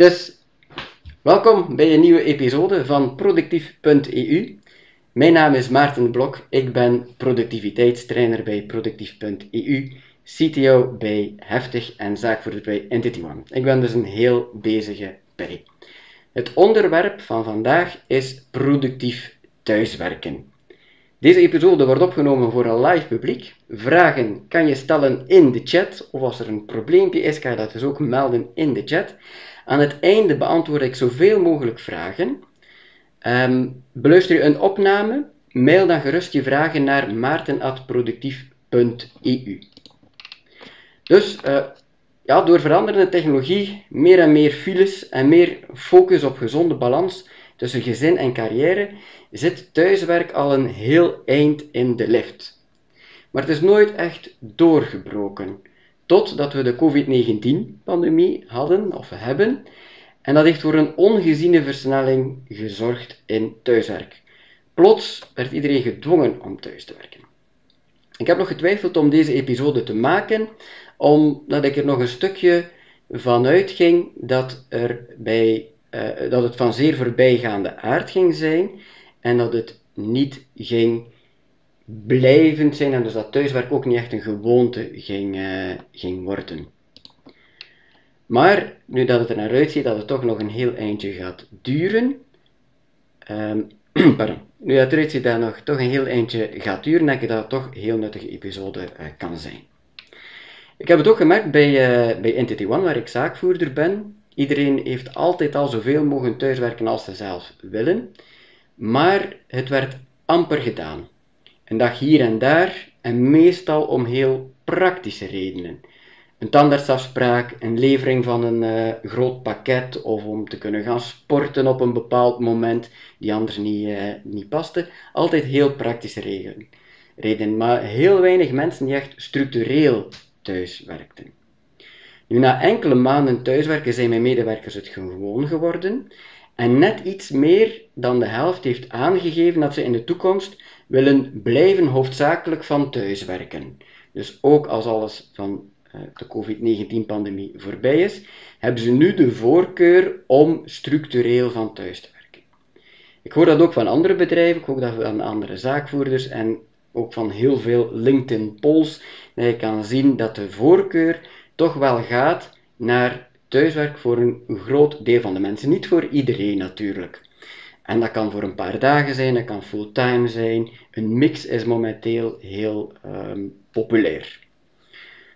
Dus welkom bij een nieuwe episode van productief.eu. Mijn naam is Maarten Blok, ik ben productiviteitstrainer bij productief.eu, CTO bij Heftig en zaakvoerder bij Entity One. Ik ben dus een heel bezige bij. Het onderwerp van vandaag is productief thuiswerken. Deze episode wordt opgenomen voor een live publiek. Vragen kan je stellen in de chat, of als er een probleempje is, kan je dat dus ook melden in de chat. Aan het einde beantwoord ik zoveel mogelijk vragen. Um, beluister je een opname? Mail dan gerust je vragen naar maarten.productief.eu. Dus uh, ja, door veranderende technologie, meer en meer files en meer focus op gezonde balans tussen gezin en carrière, zit thuiswerk al een heel eind in de lift. Maar het is nooit echt doorgebroken, totdat we de COVID-19-pandemie hadden of hebben, en dat heeft voor een ongeziene versnelling gezorgd in thuiswerk. Plots werd iedereen gedwongen om thuis te werken. Ik heb nog getwijfeld om deze episode te maken, omdat ik er nog een stukje van uitging dat, er bij, uh, dat het van zeer voorbijgaande aard ging zijn en dat het niet ging blijvend zijn en dus dat thuiswerk ook niet echt een gewoonte ging, uh, ging worden. Maar nu dat het er naar uitziet dat het toch nog een heel eindje gaat duren, pardon, nu dat het eruit ziet dat het nog toch een heel eindje gaat duren, denk ik dat het toch een heel nuttige episode uh, kan zijn. Ik heb het ook gemerkt bij, uh, bij Entity One, waar ik zaakvoerder ben. Iedereen heeft altijd al zoveel mogen thuiswerken als ze zelf willen, maar het werd amper gedaan. Een dag hier en daar en meestal om heel praktische redenen een tandartsafspraak, een levering van een uh, groot pakket of om te kunnen gaan sporten op een bepaald moment die anders niet, uh, niet paste. Altijd heel praktische redenen. Reden, maar heel weinig mensen die echt structureel thuis werkten. Nu, na enkele maanden thuiswerken zijn mijn medewerkers het gewoon geworden. En net iets meer dan de helft heeft aangegeven dat ze in de toekomst willen blijven hoofdzakelijk van thuiswerken. Dus ook als alles van eh, de COVID-19-pandemie voorbij is, hebben ze nu de voorkeur om structureel van thuis te werken. Ik hoor dat ook van andere bedrijven, ik hoor dat van andere zaakvoerders en ook van heel veel LinkedIn-polls, dat je kan zien dat de voorkeur toch wel gaat naar thuiswerk voor een groot deel van de mensen. Niet voor iedereen natuurlijk. En dat kan voor een paar dagen zijn, dat kan fulltime zijn. Een mix is momenteel heel um, populair.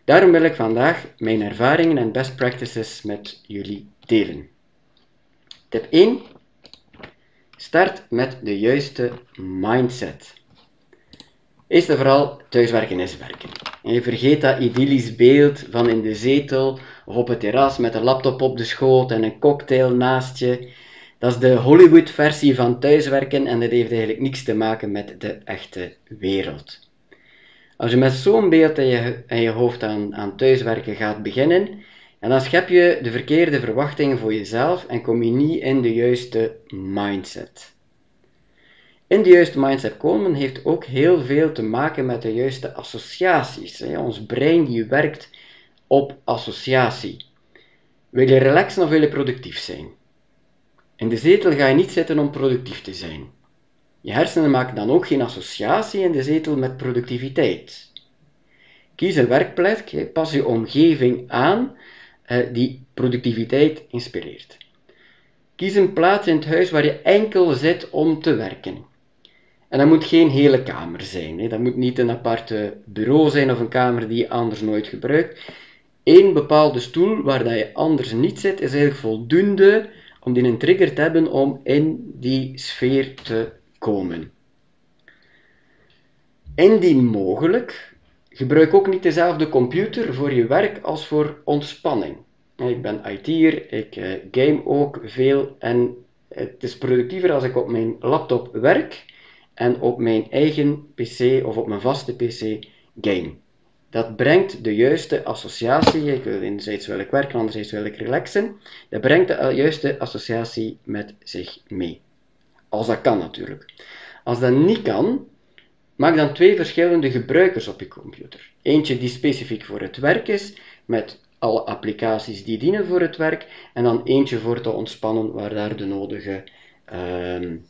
Daarom wil ik vandaag mijn ervaringen en best practices met jullie delen. Tip 1. Start met de juiste mindset. Eerst en vooral, thuiswerken is werken. En je vergeet dat idyllisch beeld van in de zetel of op het terras met een laptop op de schoot en een cocktail naast je. Dat is de Hollywood-versie van thuiswerken en dat heeft eigenlijk niets te maken met de echte wereld. Als je met zo'n beeld in je, in je hoofd aan, aan thuiswerken gaat beginnen, en dan schep je de verkeerde verwachtingen voor jezelf en kom je niet in de juiste mindset. In de juiste mindset komen heeft ook heel veel te maken met de juiste associaties. Ons brein die werkt op associatie. Wil je relaxen of wil je productief zijn? In de zetel ga je niet zitten om productief te zijn. Je hersenen maken dan ook geen associatie in de zetel met productiviteit. Kies een werkplek, pas je omgeving aan eh, die productiviteit inspireert. Kies een plaats in het huis waar je enkel zit om te werken. En dat moet geen hele kamer zijn. Dat moet niet een aparte bureau zijn of een kamer die je anders nooit gebruikt. Eén bepaalde stoel waar dat je anders niet zit, is eigenlijk voldoende om die een trigger te hebben om in die sfeer te komen. Indien mogelijk, gebruik ook niet dezelfde computer voor je werk als voor ontspanning. Ik ben IT'er, ik eh, game ook veel en het is productiever als ik op mijn laptop werk en op mijn eigen PC of op mijn vaste PC game. Dat brengt de juiste associatie. Ik wil enerzijds wil ik werken, anderzijds wil ik relaxen. Dat brengt de juiste associatie met zich mee. Als dat kan natuurlijk. Als dat niet kan, maak dan twee verschillende gebruikers op je computer. Eentje die specifiek voor het werk is, met alle applicaties die dienen voor het werk en dan eentje voor te ontspannen waar daar de nodige um,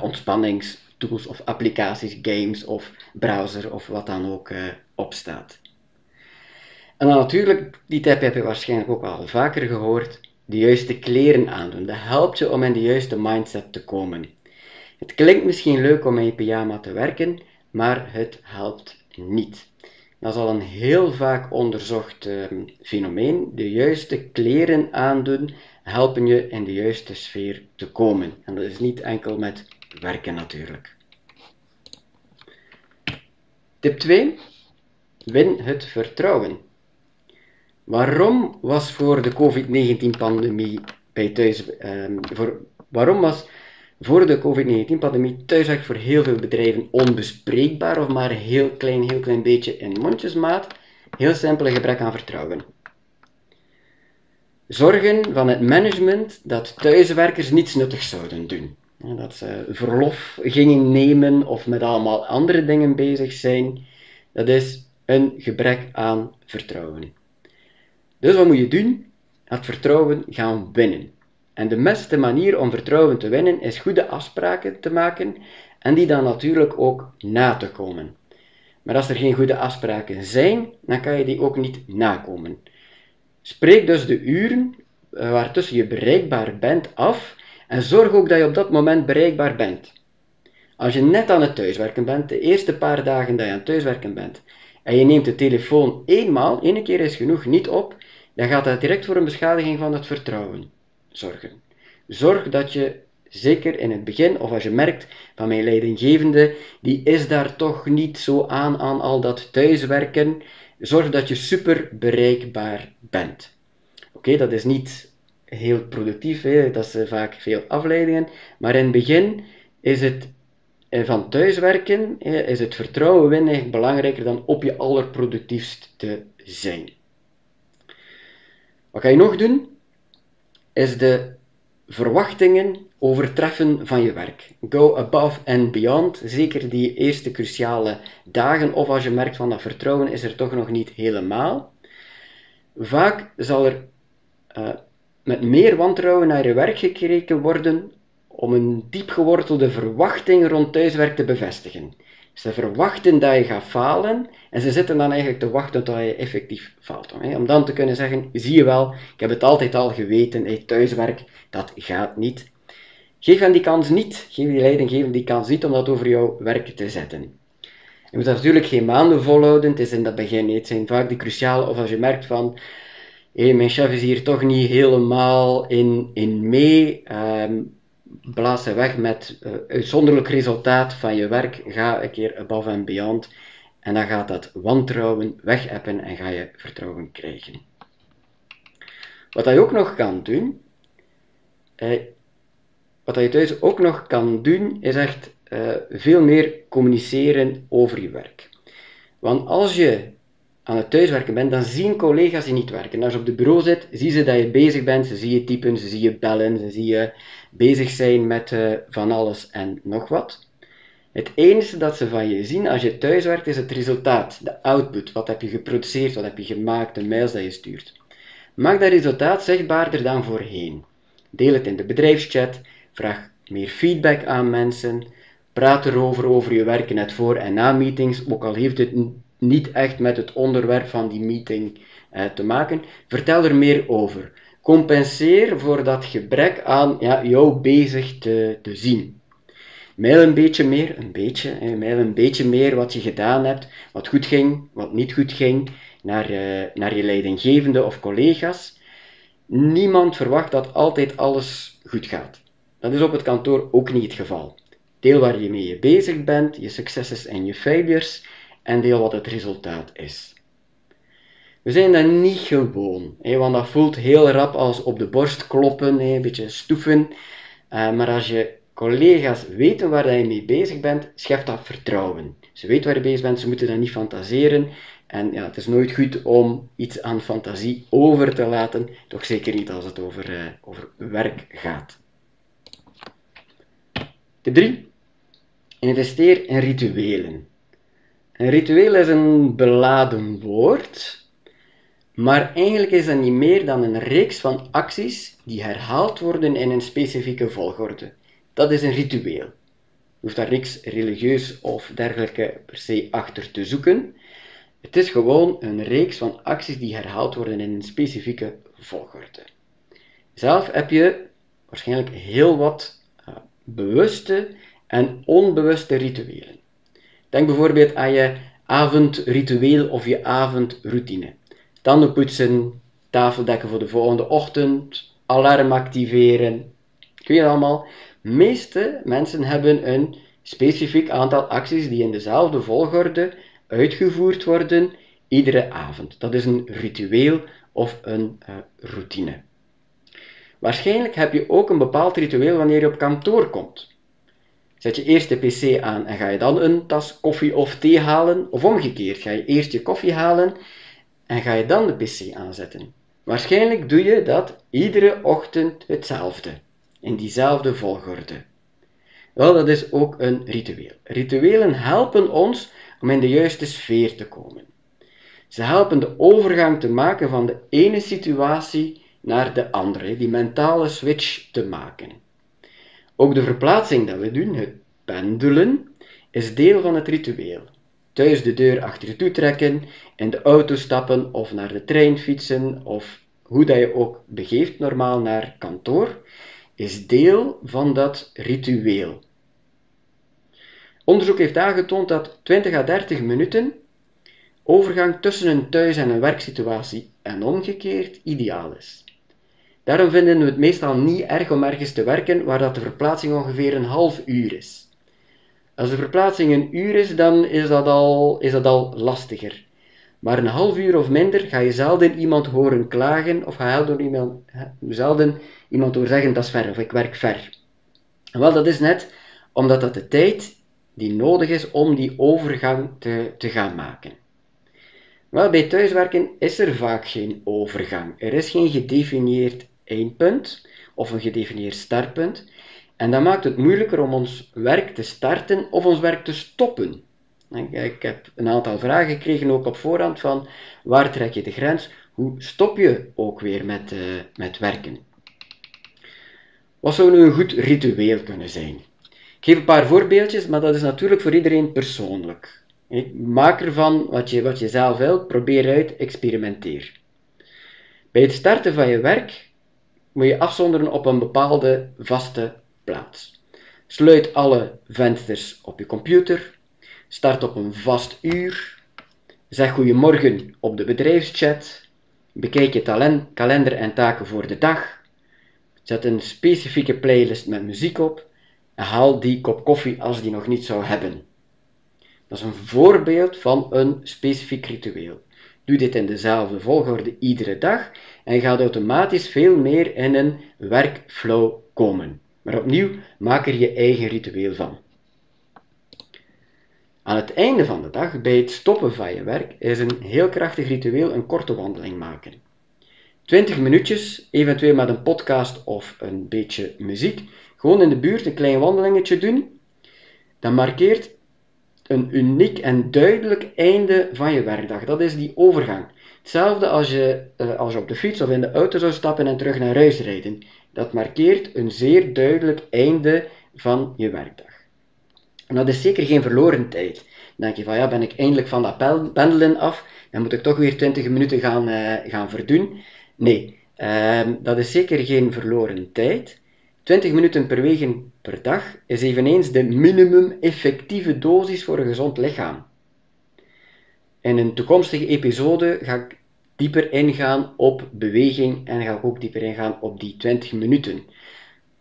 ontspanningstools of applicaties, games of browser of wat dan ook uh, op staat. En dan natuurlijk, die tip heb je waarschijnlijk ook al vaker gehoord, de juiste kleren aandoen. Dat helpt je om in de juiste mindset te komen. Het klinkt misschien leuk om in je pyjama te werken, maar het helpt niet. Dat is al een heel vaak onderzocht ehm, fenomeen. De juiste kleren aandoen helpen je in de juiste sfeer te komen. En dat is niet enkel met werken natuurlijk. Tip 2. Win het vertrouwen. Waarom was voor de COVID-19-pandemie bij thuis, ehm, voor, waarom was voor de COVID-19-pandemie thuiswerk voor heel veel bedrijven onbespreekbaar of maar heel klein, heel klein beetje in mondjesmaat? Heel simpel gebrek aan vertrouwen. Zorgen van het management dat thuiswerkers niets nuttigs zouden doen. Dat ze verlof gingen nemen of met allemaal andere dingen bezig zijn. Dat is een gebrek aan vertrouwen. Dus wat moet je doen? Het vertrouwen gaan winnen. En de beste manier om vertrouwen te winnen is goede afspraken te maken en die dan natuurlijk ook na te komen. Maar als er geen goede afspraken zijn, dan kan je die ook niet nakomen. Spreek dus de uren eh, waartussen je bereikbaar bent af en zorg ook dat je op dat moment bereikbaar bent. Als je net aan het thuiswerken bent, de eerste paar dagen dat je aan het thuiswerken bent, en je neemt de telefoon eenmaal, één keer is genoeg, niet op, dan gaat dat direct voor een beschadiging van het vertrouwen zorgen. Zorg dat je, zeker in het begin, of als je merkt van mijn leidinggevende, die is daar toch niet zo aan aan al dat thuiswerken, zorg dat je super bereikbaar bent. Oké, dat is niet heel productief, hè? dat is eh, vaak veel afleidingen, maar in het begin is het van thuiswerken, is het vertrouwen winnen belangrijker dan op je allerproductiefst te zijn. Wat ga je nog doen? Is de verwachtingen overtreffen van je werk. Go above and beyond. Zeker die eerste cruciale dagen, of als je merkt van dat vertrouwen is er toch nog niet helemaal. Vaak zal er uh, met meer wantrouwen naar je werk gekeken worden om een diep gewortelde verwachting rond thuiswerk te bevestigen. Ze verwachten dat je gaat falen en ze zitten dan eigenlijk te wachten tot je effectief faalt. Om dan te kunnen zeggen, zie je wel, ik heb het altijd al geweten, thuiswerk, dat gaat niet. Geef hen die kans niet, geef die leidinggever die kans niet om dat over jouw werk te zetten. Je moet natuurlijk geen maanden volhouden, het is in dat begin niet. Het zijn vaak die cruciale, of als je merkt van, hey, mijn chef is hier toch niet helemaal in, in mee, um, blaas ze weg met uh, uitzonderlijk resultaat van je werk. Ga een keer above and beyond. En dan gaat dat wantrouwen wegappen en ga je vertrouwen krijgen. Wat je ook nog kan doen, eh, wat je thuis ook nog kan doen, is echt eh, veel meer communiceren over je werk. Want als je aan het thuiswerken bent, dan zien collega's je niet werken. Als je op de bureau zit, zien ze dat je bezig bent, ze zien je typen, ze zien je bellen, ze zien je bezig zijn met uh, van alles en nog wat. Het enige dat ze van je zien als je thuiswerkt is het resultaat, de output. Wat heb je geproduceerd, wat heb je gemaakt, de mails dat je stuurt. Maak dat resultaat zichtbaarder dan voorheen. Deel het in de bedrijfschat, vraag meer feedback aan mensen, praat erover over je werken net voor en na meetings, ook al heeft het niet echt met het onderwerp van die meeting eh, te maken. Vertel er meer over. Compenseer voor dat gebrek aan ja, jou bezig te, te zien. Mail een beetje meer, een beetje, hè, een beetje meer wat je gedaan hebt, wat goed ging, wat niet goed ging, naar, uh, naar je leidinggevende of collega's. Niemand verwacht dat altijd alles goed gaat. Dat is op het kantoor ook niet het geval. Deel waar je mee bezig bent, je successen en je failures, en deel wat het resultaat is. We zijn dat niet gewoon, hè, want dat voelt heel rap als op de borst kloppen, hè, een beetje stoeven. Uh, maar als je collega's weten waar je mee bezig bent, schept dat vertrouwen. Ze weten waar je bezig bent, ze moeten dat niet fantaseren. En ja, het is nooit goed om iets aan fantasie over te laten, toch zeker niet als het over, uh, over werk gaat. Tip 3. Investeer in rituelen. Een ritueel is een beladen woord, Maar eigenlijk is dat niet meer dan een reeks van acties die herhaald worden in een specifieke volgorde. Dat is een ritueel. Je hoeft daar niks religieus of dergelijke per se achter te zoeken. Het is gewoon een reeks van acties die herhaald worden in een specifieke volgorde. Zelf heb je waarschijnlijk heel wat uh, bewuste en onbewuste rituelen. Denk bijvoorbeeld aan je avondritueel of je avondroutine. Tanden poetsen, tafel dekken voor de volgende ochtend, alarm activeren. Kun je allemaal? De meeste mensen hebben een specifiek aantal acties die in dezelfde volgorde uitgevoerd worden iedere avond. Dat is een ritueel of een uh, routine. Waarschijnlijk heb je ook een bepaald ritueel wanneer je op kantoor komt. Zet je eerst de pc aan en ga je dan een tas koffie of thee halen, of omgekeerd, ga je eerst je koffie halen en ga je dan de pc aanzetten. Waarschijnlijk doe je dat iedere ochtend hetzelfde, in diezelfde volgorde. Wel, dat is ook een ritueel. Rituelen helpen ons om in de juiste sfeer te komen. Ze helpen de overgang te maken van de ene situatie naar de andere, die mentale switch te maken. Ook de verplaatsing dat we doen, het pendelen, is deel van het ritueel. Thuis de deur achter je toe trekken, in de auto stappen of naar de trein fietsen of hoe dat je ook begeeft normaal naar kantoor, is deel van dat ritueel. Onderzoek heeft aangetoond dat 20 à 30 minuten overgang tussen een thuis- en een werksituatie en omgekeerd ideaal is. Daarom vinden we het meestal niet erg om ergens te werken waar dat de verplaatsing ongeveer een half uur is. Als de verplaatsing een uur is, dan is dat al, is al lastiger. Maar een half uur of minder ga je zelden iemand horen klagen of ga je iemand, zelden iemand horen zeggen dat is ver of ik werk ver. wel, dat is net omdat dat de tijd die nodig is om die overgang te, te gaan maken. Wel, bij thuiswerken is er vaak geen overgang. Er is geen gedefinieerd eindpunt of een gedefinieerd startpunt. En dat maakt het moeilijker om ons werk te starten of ons werk te stoppen. Ik heb een aantal vragen gekregen ook op voorhand van waar trek je de grens? Hoe stop je ook weer met, uh, met werken? Wat zou nu een goed ritueel kunnen zijn? Ik geef een paar voorbeeldjes, maar dat is natuurlijk voor iedereen persoonlijk. Maak ervan wat je, wat je zelf wilt, probeer uit, experimenteer. Bij het starten van je werk moet je afzonderen op een bepaalde vaste Sluit alle vensters op je computer. Start op een vast uur. Zeg goedemorgen op de bedrijfschat. Bekijk je kalender en taken voor de dag. Zet een specifieke playlist met muziek op en haal die kop koffie als die nog niet zou hebben. Dat is een voorbeeld van een specifiek ritueel. Doe dit in dezelfde volgorde iedere dag en je gaat automatisch veel meer in een werkflow komen. Maar opnieuw, maak er je eigen ritueel van. Aan het einde van de dag, bij het stoppen van je werk, is een heel krachtig ritueel een korte wandeling maken. 20 minuutjes, eventueel met een podcast of een beetje muziek, gewoon in de buurt een klein wandelingetje doen. Dat markeert een uniek en duidelijk einde van je werkdag. Dat is die overgang. Hetzelfde als je, uh, als je op de fiets of in de auto zou stappen en terug naar huis rijden. Dat markeert een zeer duidelijk einde van je werkdag. En dat is zeker geen verloren tijd. Dan denk je van ja, ben ik eindelijk van dat pendelen af, dan moet ik toch weer 20 minuten gaan, uh, gaan verdoen. Nee, uh, dat is zeker geen verloren tijd. 20 minuten per week per dag is eveneens de minimum effectieve dosis voor een gezond lichaam. In een toekomstige episode ga ik dieper ingaan op beweging en ga ook dieper ingaan op die 20 minuten.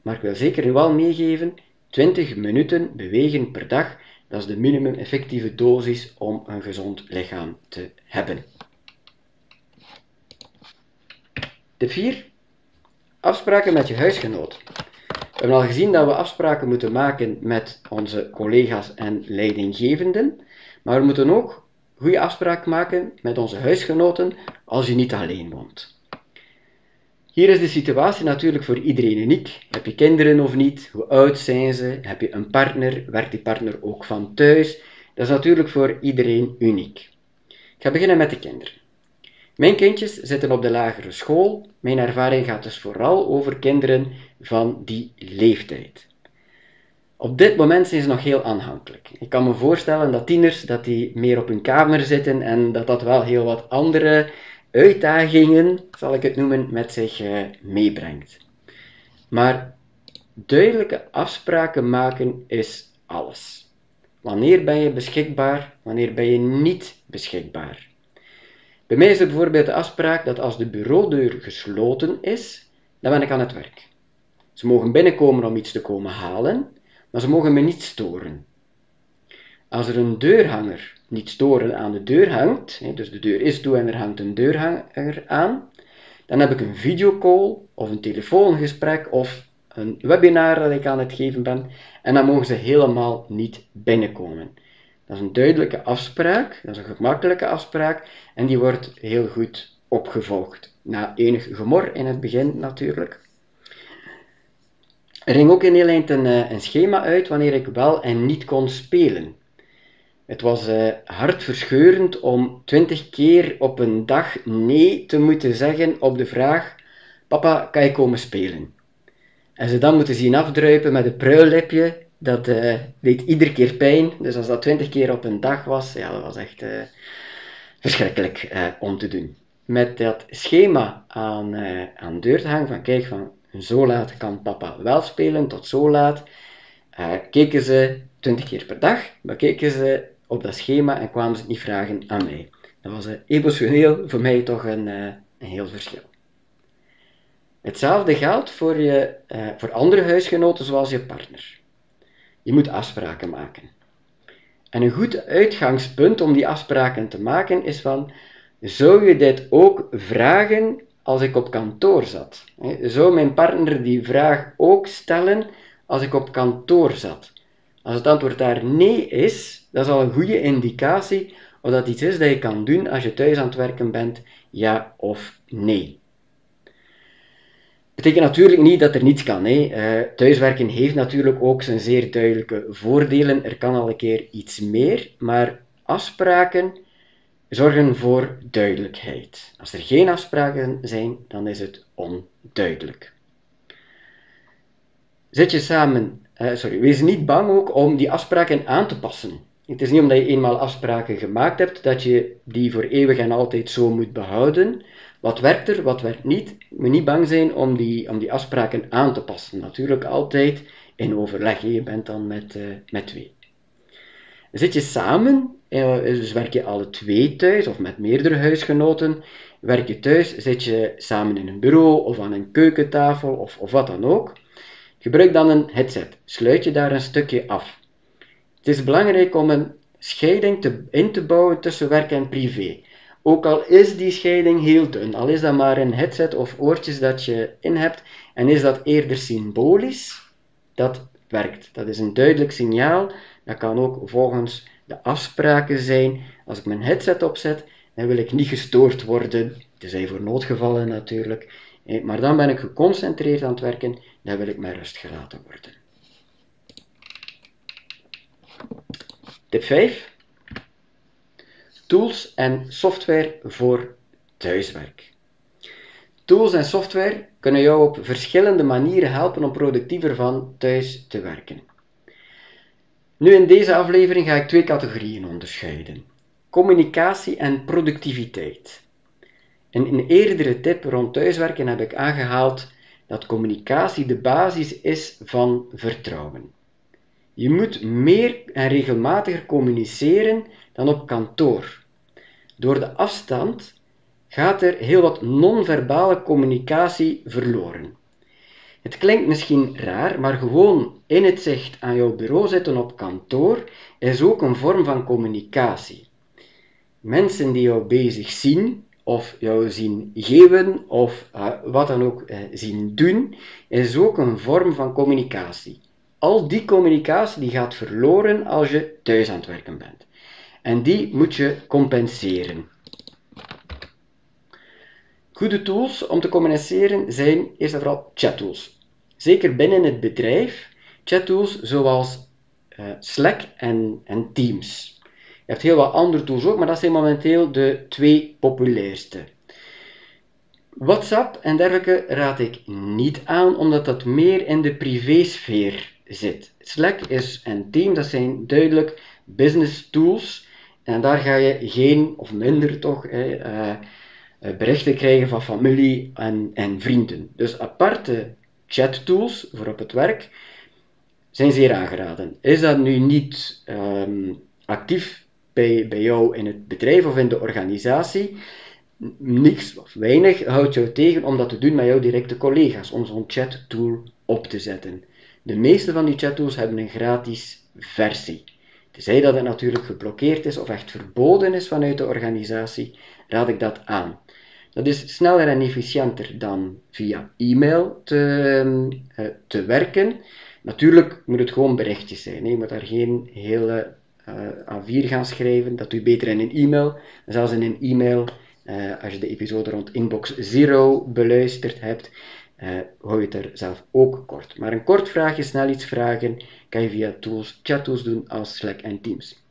Maar ik wil zeker wel meegeven, 20 minuten bewegen per dag, dat is de minimum effectieve dosis om een gezond lichaam te hebben. Tip 4. Afspraken met je huisgenoot. We hebben al gezien dat we afspraken moeten maken met onze collega's en leidinggevenden, maar we moeten ook goede afspraken maken met onze huisgenoten als je niet alleen woont. Hier is de situatie natuurlijk voor iedereen uniek. Heb je kinderen of niet? Hoe oud zijn ze? Heb je een partner? Werkt die partner ook van thuis? Dat is natuurlijk voor iedereen uniek. Ik ga beginnen met de kinderen. Mijn kindjes zitten op de lagere school. Mijn ervaring gaat dus vooral over kinderen van die leeftijd. Op dit moment zijn ze nog heel aanhankelijk. Ik kan me voorstellen dat tieners dat die meer op hun kamer zitten en dat dat wel heel wat andere uitdagingen, zal ik het noemen, met zich eh, meebrengt. Maar duidelijke afspraken maken is alles. Wanneer ben je beschikbaar, wanneer ben je niet beschikbaar? Bij mij is er bijvoorbeeld de afspraak dat als de bureaudeur gesloten is, dan ben ik aan het werk. Ze mogen binnenkomen om iets te komen halen, maar ze mogen me niet storen. Als er een deurhanger niet storen aan de deur hangt, dus de deur is toe en er hangt een deurhanger aan, dan heb ik een videocall of een telefoongesprek of een webinar dat ik aan het geven ben en dan mogen ze helemaal niet binnenkomen. Dat is een duidelijke afspraak, dat is een gemakkelijke afspraak en die wordt heel goed opgevolgd. Na enig gemor in het begin natuurlijk. Er ging ook in heel eind een, eh, een schema uit wanneer ik wel en niet kon spelen. Het was uh, hartverscheurend om twintig keer op een dag nee te moeten zeggen op de vraag: Papa, kan je komen spelen? En ze dan moeten zien afdruipen met een pruillipje, dat uh, deed iedere keer pijn. Dus als dat twintig keer op een dag was, ja, dat was echt verschrikkelijk om te doen. Met dat schema aan, aan deur te hangen van kijk, van zo laat kan papa wel spelen, tot zo laat, keken ze twintig keer per dag, bekeken ze op dat schema en kwamen ze niet vragen aan mij. Dat was uh, emotioneel voor mij toch een, uh, een heel verschil. Hetzelfde geldt voor, je, uh, voor andere huisgenoten zoals je partner. Je moet afspraken maken. En een goed uitgangspunt om die afspraken te maken is van, zou je dit ook vragen als ik op kantoor zat? Zou mijn partner die vraag ook stellen als ik op kantoor zat? Als het antwoord daar nee is, dat is al een goede indicatie of dat iets is dat je kan doen als je thuis aan het werken bent, ja of nee. Betekent natuurlijk niet dat er niets kan. Hè. Uh, thuiswerken heeft natuurlijk ook zijn zeer duidelijke voordelen. Er kan al een keer iets meer, maar afspraken zorgen voor duidelijkheid. Als er geen afspraken zijn, dan is het onduidelijk. Zit je samen uh, sorry, wees niet bang ook om die afspraken aan te passen. Het is niet omdat je eenmaal afspraken gemaakt hebt dat je die voor eeuwig en altijd zo moet behouden. Wat werkt er, wat werkt niet? Je moet niet bang zijn om die, om die afspraken aan te passen. Natuurlijk altijd in overleg. Je bent dan met, uh, met twee. Zit je samen, uh, dus werk je alle twee thuis of met meerdere huisgenoten, werk je thuis, zit je samen in een bureau of aan een keukentafel of, of wat dan ook. Gebruik dan een headset. Sluit je daar een stukje af. Het is belangrijk om een scheiding te, in te bouwen tussen werk en privé. Ook al is die scheiding heel dun, al is dat maar een headset of oortjes dat je in hebt, en is dat eerder symbolisch, dat werkt. Dat is een duidelijk signaal. Dat kan ook volgens de afspraken zijn. Als ik mijn headset opzet, dan wil ik niet gestoord worden. Tenzij voor noodgevallen natuurlijk. Eh, maar dan ben ik geconcentreerd aan het werken, dan wil ik met rust gelaten worden. Tip 5. Tools en software voor thuiswerk. Tools en software kunnen jou op verschillende manieren helpen om productiever van thuis te werken. Nu in deze aflevering ga ik twee categorieën onderscheiden: communicatie en productiviteit. In een eerdere tip rond thuiswerken heb ik aangehaald dat communicatie de basis is van vertrouwen. Je moet meer en regelmatiger communiceren dan op kantoor. Door de afstand gaat er heel wat non-verbale communicatie verloren. Het klinkt misschien raar, maar gewoon in het zicht aan jouw bureau zitten op kantoor is ook een vorm van communicatie. Mensen die jou bezig zien, of jou zien geven of uh, wat dan ook uh, zien doen, is ook een vorm van communicatie. Al die communicatie die gaat verloren als je thuis aan het werken bent. En die moet je compenseren. Goede tools om te communiceren zijn eerst en vooral chattools. Zeker binnen het bedrijf, chattools zoals uh, Slack en, en Teams. Je hebt heel wat andere tools ook, maar dat zijn momenteel de twee populairste. WhatsApp en dergelijke raad ik niet aan, omdat dat meer in de privésfeer zit. Slack is en Team, dat zijn duidelijk business tools. En daar ga je geen, of minder toch, eh, berichten krijgen van familie en, en vrienden. Dus aparte chat tools voor op het werk zijn zeer aangeraden. Is dat nu niet ehm, actief bij, bij jou in het bedrijf of in de organisatie? Niks of weinig houdt jou tegen om dat te doen met jouw directe collega's, om zo'n chat tool op te zetten. De meeste van die chat tools hebben een gratis versie. Tenzij dat het natuurlijk geblokkeerd is of echt verboden is vanuit de organisatie, raad ik dat aan. Dat is sneller en efficiënter dan via e-mail te, eh, te werken. Natuurlijk moet het gewoon berichtjes zijn. Je moet daar geen hele uh, A4 gaan schrijven. Dat doe je beter in een e-mail. Zelfs in een e-mail, uh, als je de episode rond Inbox Zero beluisterd hebt, hou je het er zelf ook kort. Maar een kort vraagje, snel iets vragen, kan je via tools, chat tools doen als Slack en Teams.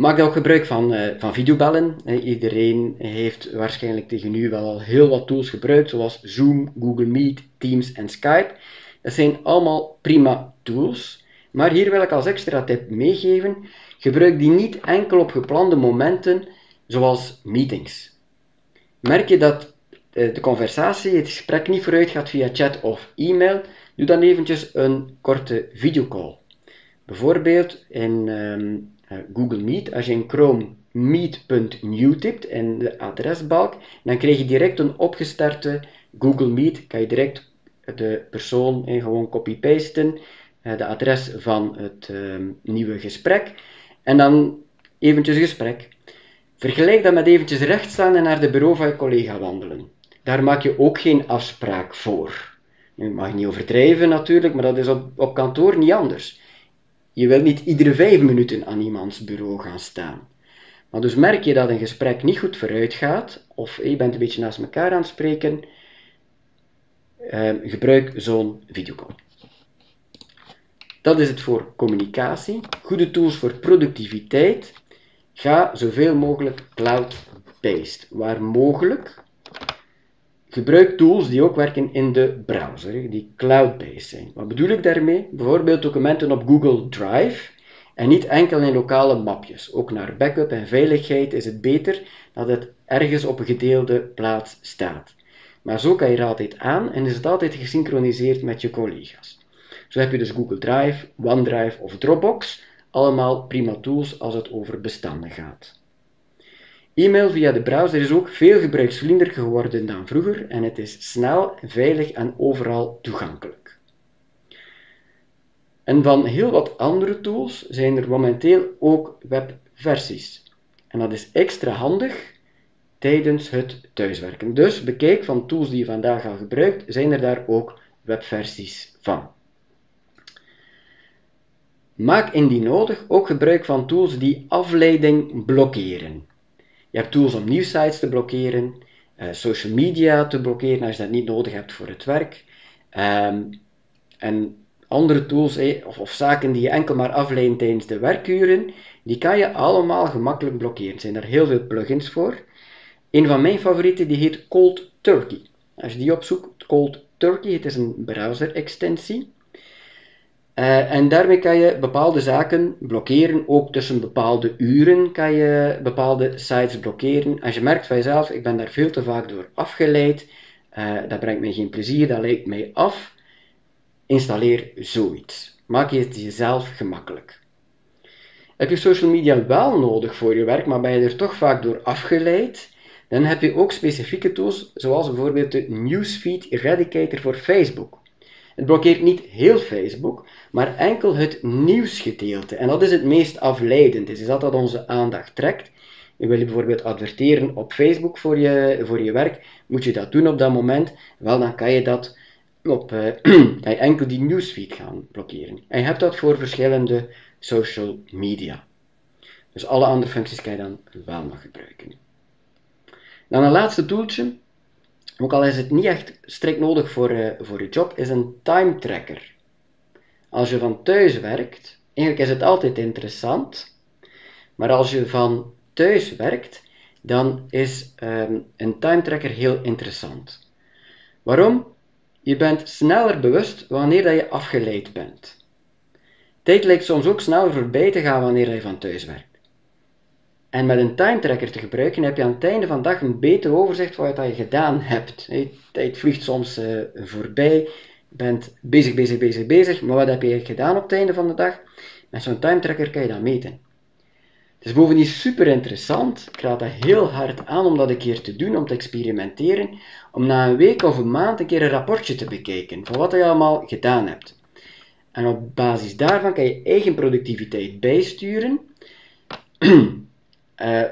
Maak ook gebruik van, uh, van videobellen. iedereen heeft waarschijnlijk tegen nu wel al heel wat tools gebruikt, zoals Zoom, Google Meet, Teams en Skype. Dat zijn allemaal prima tools. Maar hier wil ik als extra tip meegeven: gebruik die niet enkel op geplande momenten, zoals meetings. Merk je dat eh, de conversatie, het gesprek niet vooruit gaat via chat of e-mail, doe dan eventjes een korte videocall. Bijvoorbeeld in ehm, eh, Google Meet, als je in Chrome meet.new tipt in de adresbalk, dan krijg je direct een opgestarte Google Meet. Kan je direct de persoon en gewoon copy-pasten, eh, de adres van het ehm, nieuwe gesprek en dan eventjes gesprek. Vergelijk dat met eventjes rechtstaan en naar de bureau van je collega wandelen. Daar maak je ook geen afspraak voor. Je mag niet overdrijven natuurlijk, maar dat is op, op kantoor niet anders. Je wilt niet iedere vijf minuten aan iemands bureau gaan staan. Maar dus merk je dat een gesprek niet goed vooruit gaat, of je bent een beetje naast elkaar aan het spreken, eh, gebruik zo'n videocall. Dat is het voor communicatie. Goede tools voor productiviteit. Ga zoveel mogelijk cloud-based. Waar mogelijk, gebruik tools die ook werken in de browser, die cloud-based zijn. Wat bedoel ik daarmee? Bijvoorbeeld documenten op Google Drive en niet enkel in lokale mapjes. Ook naar backup en veiligheid is het beter dat het ergens op een gedeelde plaats staat. Maar zo kan je er altijd aan en is het altijd gesynchroniseerd met je collega's. Zo heb je dus Google Drive, OneDrive of Dropbox, allemaal prima tools als het over bestanden gaat. E-mail via de browser is ook veel gebruiksvriendelijker geworden dan vroeger en het is snel, veilig en overal toegankelijk. En van heel wat andere tools zijn er momenteel ook webversies. En dat is extra handig tijdens het thuiswerken. Dus bekijk van tools die je vandaag al gebruikt, zijn er daar ook webversies van. Maak indien nodig ook gebruik van tools die afleiding blokkeren. Je hebt tools om nieuwsites te blokkeren, uh, social media te blokkeren als je dat niet nodig hebt voor het werk. Um, en andere tools of, of, zaken die je enkel maar afleiden tijdens de werkuren, die kan je allemaal gemakkelijk blokkeren. Er zijn er heel veel plugins voor. Een van mijn favorieten die heet Cold Turkey. Als je die opzoekt, Cold Turkey, het is een browser-extensie. Uh, en daarmee kan je bepaalde zaken blokkeren, ook tussen bepaalde uren kan je bepaalde sites blokkeren. Als je merkt van jezelf, ik ben daar veel te vaak door afgeleid, uh, dat brengt mij geen plezier, dat lijkt mij af, installeer zoiets. Maak je het jezelf gemakkelijk. Heb je social media wel nodig voor je werk, maar ben je er toch vaak door afgeleid, dan heb je ook specifieke tools, zoals bijvoorbeeld de Newsfeed Eradicator voor Facebook. Het blokkeert niet heel Facebook, maar enkel het nieuwsgedeelte. En dat is het meest afleidend. Het is dat dat onze aandacht trekt. En wil je bijvoorbeeld adverteren op Facebook voor je, voor je werk, moet je dat doen op dat moment. Wel, dan kan je dat op uh, je enkel die newsfeed gaan blokkeren. En je hebt dat voor verschillende social media. Dus alle andere functies kan je dan wel nog gebruiken. Dan een laatste toeltje, ook al is het niet echt strikt nodig voor, uh, voor je job, is een time tracker. Als je van thuis werkt, eigenlijk is het altijd interessant, maar als je van thuis werkt, dan is ehm, een time tracker heel interessant. Waarom? Je bent sneller bewust wanneer dat je afgeleid bent. Tijd lijkt soms ook sneller voorbij te gaan wanneer je van thuis werkt. En met een time tracker te gebruiken heb je aan het einde van de dag een beter overzicht van wat je gedaan hebt. Tijd vliegt soms uh, voorbij, je bent bezig, bezig, bezig, bezig, maar wat heb je gedaan op het einde van de dag? Met zo'n time tracker kan je dat meten. Het is bovendien super interessant. Ik raad dat heel hard aan om dat een keer te doen, om te experimenteren. Om na een week of een maand een keer een rapportje te bekijken van wat je allemaal gedaan hebt. En op basis daarvan kan je eigen productiviteit bijsturen. uh,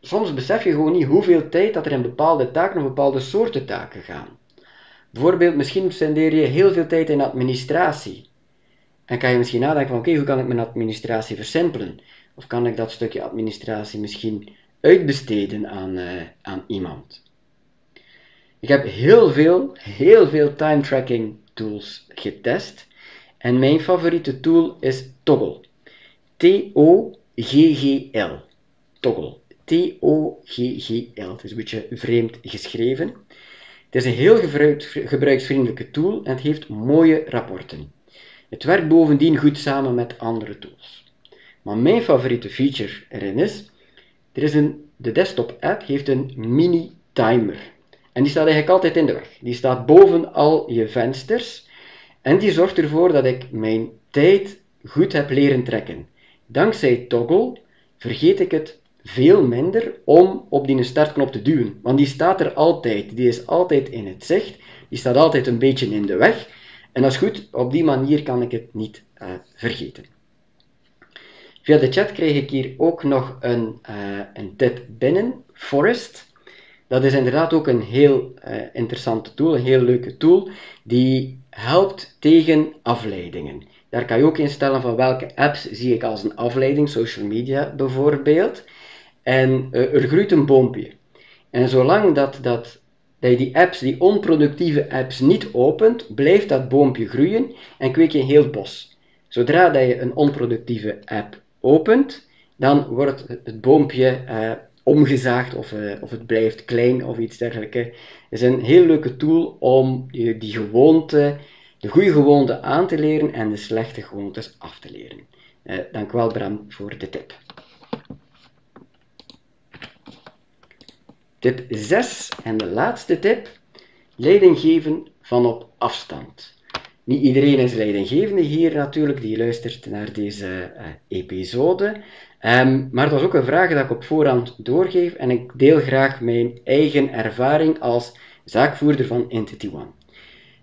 soms besef je gewoon niet hoeveel tijd dat er in bepaalde taken of bepaalde soorten taken gaan. Bijvoorbeeld, misschien spendeer je heel veel tijd in administratie. En kan je misschien nadenken van, oké, hoe kan ik mijn administratie versimpelen? Of kan ik dat stukje administratie misschien uitbesteden aan, uh, aan iemand? Ik heb heel veel, heel veel time tracking tools getest. En mijn favoriete tool is Toggle. T-O-G-G-L. Toggle. T-O-G-G-L. Het is een beetje vreemd geschreven. Het is een heel gebruiksvriendelijke tool en het heeft mooie rapporten. Het werkt bovendien goed samen met andere tools. Maar mijn favoriete feature erin is, er is een, de desktop app heeft een mini timer. En die staat eigenlijk altijd in de weg. Die staat boven al je vensters en die zorgt ervoor dat ik mijn tijd goed heb leren trekken. Dankzij Toggle vergeet ik het veel minder om op die startknop te duwen. Want die staat er altijd. Die is altijd in het zicht. Die staat altijd een beetje in de weg. En dat is goed. Op die manier kan ik het niet uh, vergeten. Via de chat kreeg ik hier ook nog een, uh, een tip binnen. Forest. Dat is inderdaad ook een heel uh, interessante tool, een heel leuke tool, die helpt tegen afleidingen. Daar kan je ook instellen van welke apps zie ik als een afleiding, social media bijvoorbeeld. En uh, er groeit een boompje. En zolang dat, dat, dat je die apps, die onproductieve apps, niet opent, blijft dat boompje groeien en kweek je een heel bos. Zodra dat je een onproductieve app opent, dan wordt het boompje uh, omgezaagd of, uh, of het blijft klein of iets dergelijks. Het is een heel leuke tool om die, die gewoonte, de goede gewoonte aan te leren en de slechte gewoontes af te leren. Uh, dank wel Bram voor de tip. Tip 6 en de laatste tip: leiding geven van op afstand. Niet iedereen is leidinggevende hier natuurlijk, die luistert naar deze uh, episode. Um, maar dat is ook een vraag dat ik op voorhand doorgeef en ik deel graag mijn eigen ervaring als zaakvoerder van Entity One.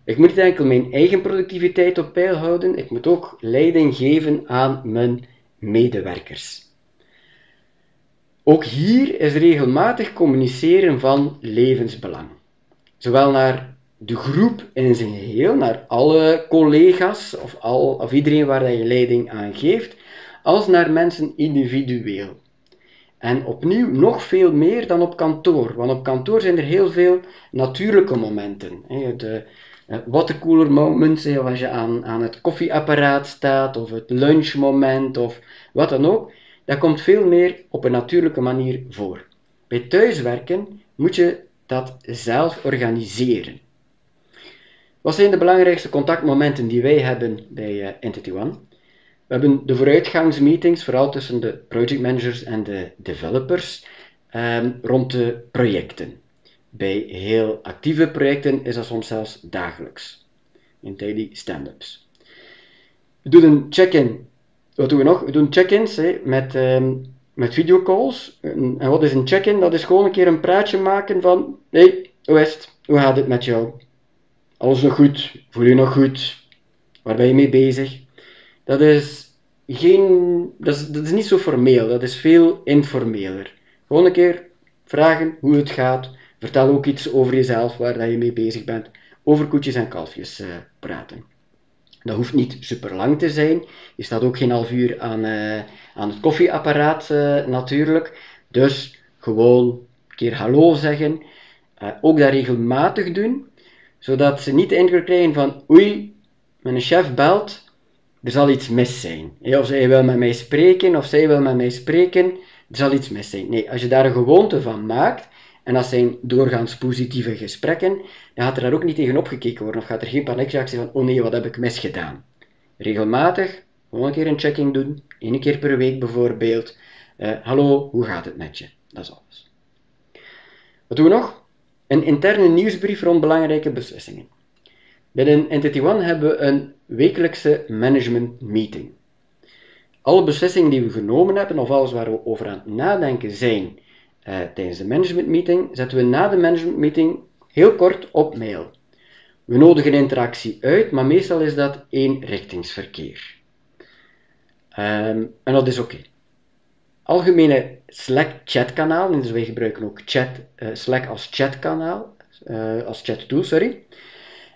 Ik moet niet enkel mijn eigen productiviteit op peil houden, ik moet ook leiding geven aan mijn medewerkers. Ook hier is regelmatig communiceren van levensbelang. Zowel naar de groep in zijn geheel, naar alle collega's of, al, of iedereen waar je leiding aan geeft, als naar mensen individueel. En opnieuw nog veel meer dan op kantoor, want op kantoor zijn er heel veel natuurlijke momenten. De eh, watercooler moments, als je aan, aan het koffieapparaat staat, of het lunchmoment, of wat dan ook. Dat komt veel meer op een natuurlijke manier voor. Bij thuiswerken moet je dat zelf organiseren. Wat zijn de belangrijkste contactmomenten die wij hebben bij uh, Entity One? We hebben de vooruitgangsmeetings, vooral tussen de projectmanagers en de developers, um, rond de projecten. Bij heel actieve projecten is dat soms zelfs dagelijks. In daily stand-ups. We doen een check-in. Wat doen we nog? We doen check-ins met, um, met videocalls. En, en wat is een check-in? Dat is gewoon een keer een praatje maken van: hey, hoe is het? Hoe gaat het met jou? Alles nog goed? Voel je nog goed? Waar ben je mee bezig? Dat is, geen, dat is, niet zo formeel, dat is veel informeler. Gewoon een keer vragen hoe het gaat. Vertel ook iets over jezelf, waar dat je mee bezig bent. Over koetjes en kalfjes uh, praten. Dat hoeft niet super lang te zijn. Je staat ook geen half uur aan, uh, aan het koffieapparaat uh, natuurlijk. Dus gewoon een keer hallo zeggen. ook dat regelmatig doen zodat ze niet de indruk krijgen van oei, mijn chef belt, er zal iets mis zijn. Of zij wil met mij spreken, of zij wil met mij spreken, er zal iets mis zijn. Nee, als je daar een gewoonte van maakt, en dat zijn doorgaans positieve gesprekken, dan gaat er daar ook niet tegen opgekeken worden, of gaat er geen paniekreactie van, oh nee, wat heb ik misgedaan. Regelmatig, gewoon een keer een checking doen, één keer per week bijvoorbeeld. Uh, hallo, hoe gaat het met je? Dat is alles. Wat doen we nog? Een interne nieuwsbrief rond belangrijke beslissingen. Binnen Entity One hebben we een wekelijkse management meeting. Alle beslissingen die we genomen hebben, of alles waar we over aan het nadenken zijn uh, tijdens de management meeting, zetten we na de management meeting heel kort op mail. We nodigen interactie uit, maar meestal is dat eenrichtingsverkeer. Um, en dat is oké. Algemene Slack chatkanaal, dus wij gebruiken ook chat, uh, Slack als chatkanaal, uh, als chattool, sorry.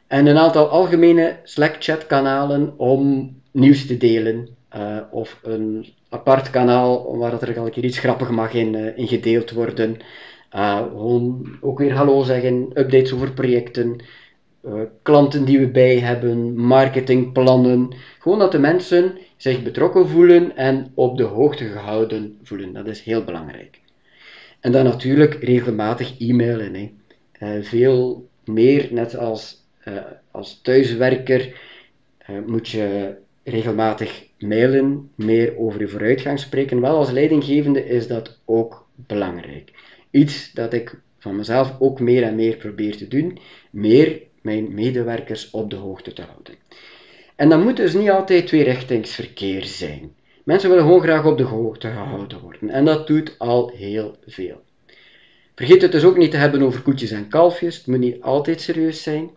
En een aantal algemene Slack chatkanalen om nieuws te delen, uh, of een apart kanaal waar er al een keer iets grappig mag in, in gedeeld worden. gewoon ook weer hallo zeggen, updates over projecten, klanten die we bij hebben, marketingplannen. Gewoon dat de mensen zich betrokken voelen en op de hoogte gehouden voelen. Dat is heel belangrijk. En dan natuurlijk regelmatig e-mailen. Hè. Veel meer, net als, als thuiswerker, moet je regelmatig mailen, meer over je vooruitgang spreken. Wel als leidinggevende is dat ook belangrijk. Iets dat ik van mezelf ook meer en meer probeer te doen, meer mijn medewerkers op de hoogte te houden. En dat moet dus niet altijd tweerichtingsverkeer zijn. Mensen willen gewoon graag op de hoogte gehouden worden. En dat doet al heel veel. Vergeet het dus ook niet te hebben over koetjes en kalfjes. Het moet niet altijd serieus zijn.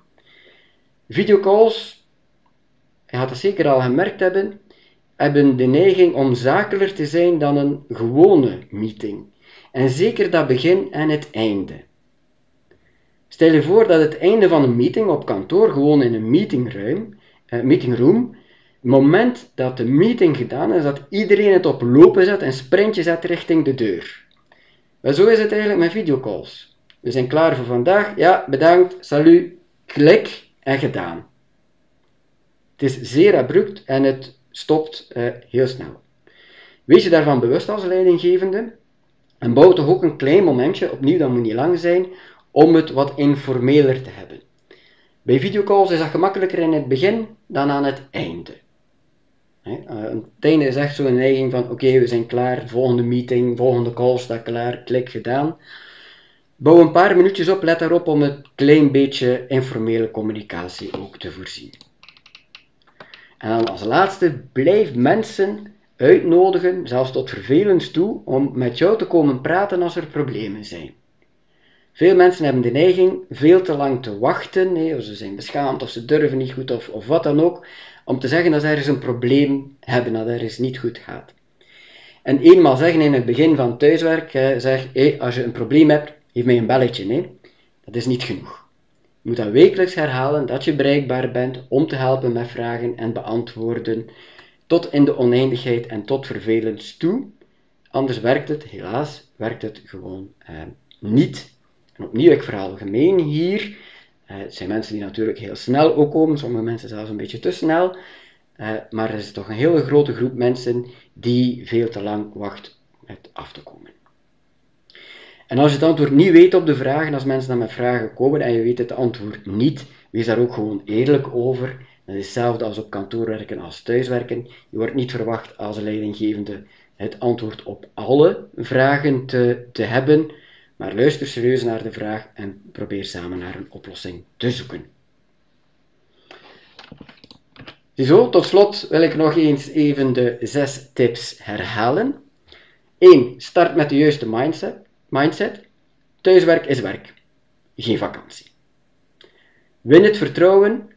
Videocalls, je gaat het zeker al gemerkt hebben, hebben de neiging om zakeler te zijn dan een gewone meeting. En zeker dat begin en het einde. Stel je voor dat het einde van een meeting op kantoor gewoon in een meetingruim uh, meetingroom. Het moment dat de meeting gedaan is, dat iedereen het op lopen zet en sprintje zet richting de deur. Maar zo is het eigenlijk met videocalls. We zijn klaar voor vandaag. Ja, bedankt, salut, klik en gedaan. Het is zeer abrupt en het stopt uh, heel snel. Wees je daarvan bewust als leidinggevende en bouw toch ook een klein momentje, opnieuw dat moet niet lang zijn, om het wat informeler te hebben. Bij videocalls is dat gemakkelijker in het begin dan aan het einde. Eh, het einde is echt zo'n neiging van oké, we zijn klaar, volgende meeting, volgende call staat klaar, klik gedaan. Bouw een paar minuutjes op, let daarop om een klein beetje informele communicatie ook te voorzien. En als laatste, blijf mensen uitnodigen, zelfs tot vervelend toe, om met jou te komen praten als er problemen zijn. Veel mensen hebben de neiging veel te lang te wachten, of ze zijn beschaamd of ze durven niet goed of, of wat dan ook, om te zeggen dat ze ergens een probleem hebben, dat er ergens niet goed gaat. En eenmaal zeggen in het begin van thuiswerk, zeg, als je een probleem hebt, geef mij een belletje. Nee, dat is niet genoeg. Je moet dan wekelijks herhalen dat je bereikbaar bent om te helpen met vragen en beantwoorden, tot in de oneindigheid en tot vervelend toe. Anders werkt het, helaas, werkt het gewoon eh, niet en opnieuw, ik verhaal gemeen hier. Uh, het zijn mensen die natuurlijk heel snel ook komen, sommige mensen zelfs een beetje te snel. Uh, maar er is toch een hele grote groep mensen die veel te lang wacht met af te komen. En als je het antwoord niet weet op de vragen, als mensen dan met vragen komen en je weet het antwoord niet, wees daar ook gewoon eerlijk over. Dat is hetzelfde als op kantoor werken als thuiswerken. Je wordt niet verwacht als leidinggevende het antwoord op alle vragen te, te hebben. Maar luister serieus naar de vraag en probeer samen naar een oplossing te zoeken. Ziezo, tot slot wil ik nog eens even de zes tips herhalen. 1. Start met de juiste mindset. Mindset. Thuiswerk is werk, geen vakantie. Win het vertrouwen,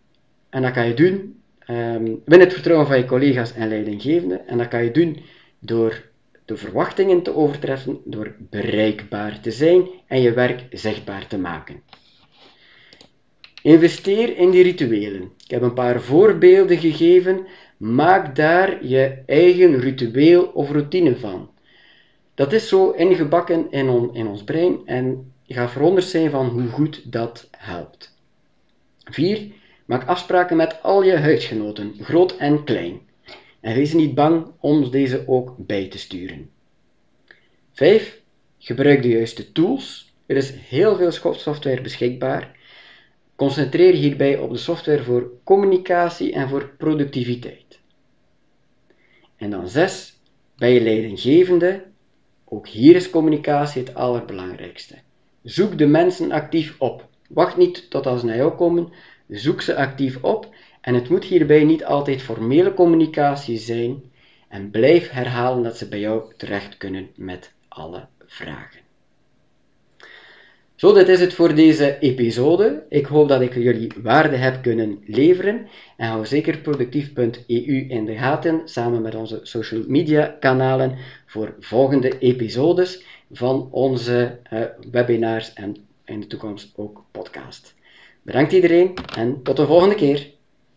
en dat kan je doen. Um, win het vertrouwen van je collega's en leidinggevenden, en dat kan je doen door de verwachtingen te overtreffen door bereikbaar te zijn en je werk zichtbaar te maken. Investeer in die rituelen. Ik heb een paar voorbeelden gegeven. Maak daar je eigen ritueel of routine van. Dat is zo ingebakken in, in ons brein en gaat verwonderd zijn van hoe goed dat helpt. 4. Maak afspraken met al je huisgenoten, groot en klein. En wees niet bang om deze ook bij te sturen. 5. Gebruik de juiste tools. Er is heel veel software beschikbaar. Concentreer hierbij op de software voor communicatie en voor productiviteit. En dan 6. Ben je leidinggevende? Ook hier is communicatie het allerbelangrijkste. Zoek de mensen actief op. Wacht niet tot als ze naar jou komen. Zoek ze actief op. En het moet hierbij niet altijd formele communicatie zijn. En blijf herhalen dat ze bij jou terecht kunnen met alle vragen. Zo, dit is het voor deze episode. Ik hoop dat ik jullie waarde heb kunnen leveren. En hou zeker productief.eu in de gaten samen met onze social media kanalen voor volgende episodes van onze uh, webinars en in de toekomst ook podcast. Bedankt iedereen en tot de volgende keer.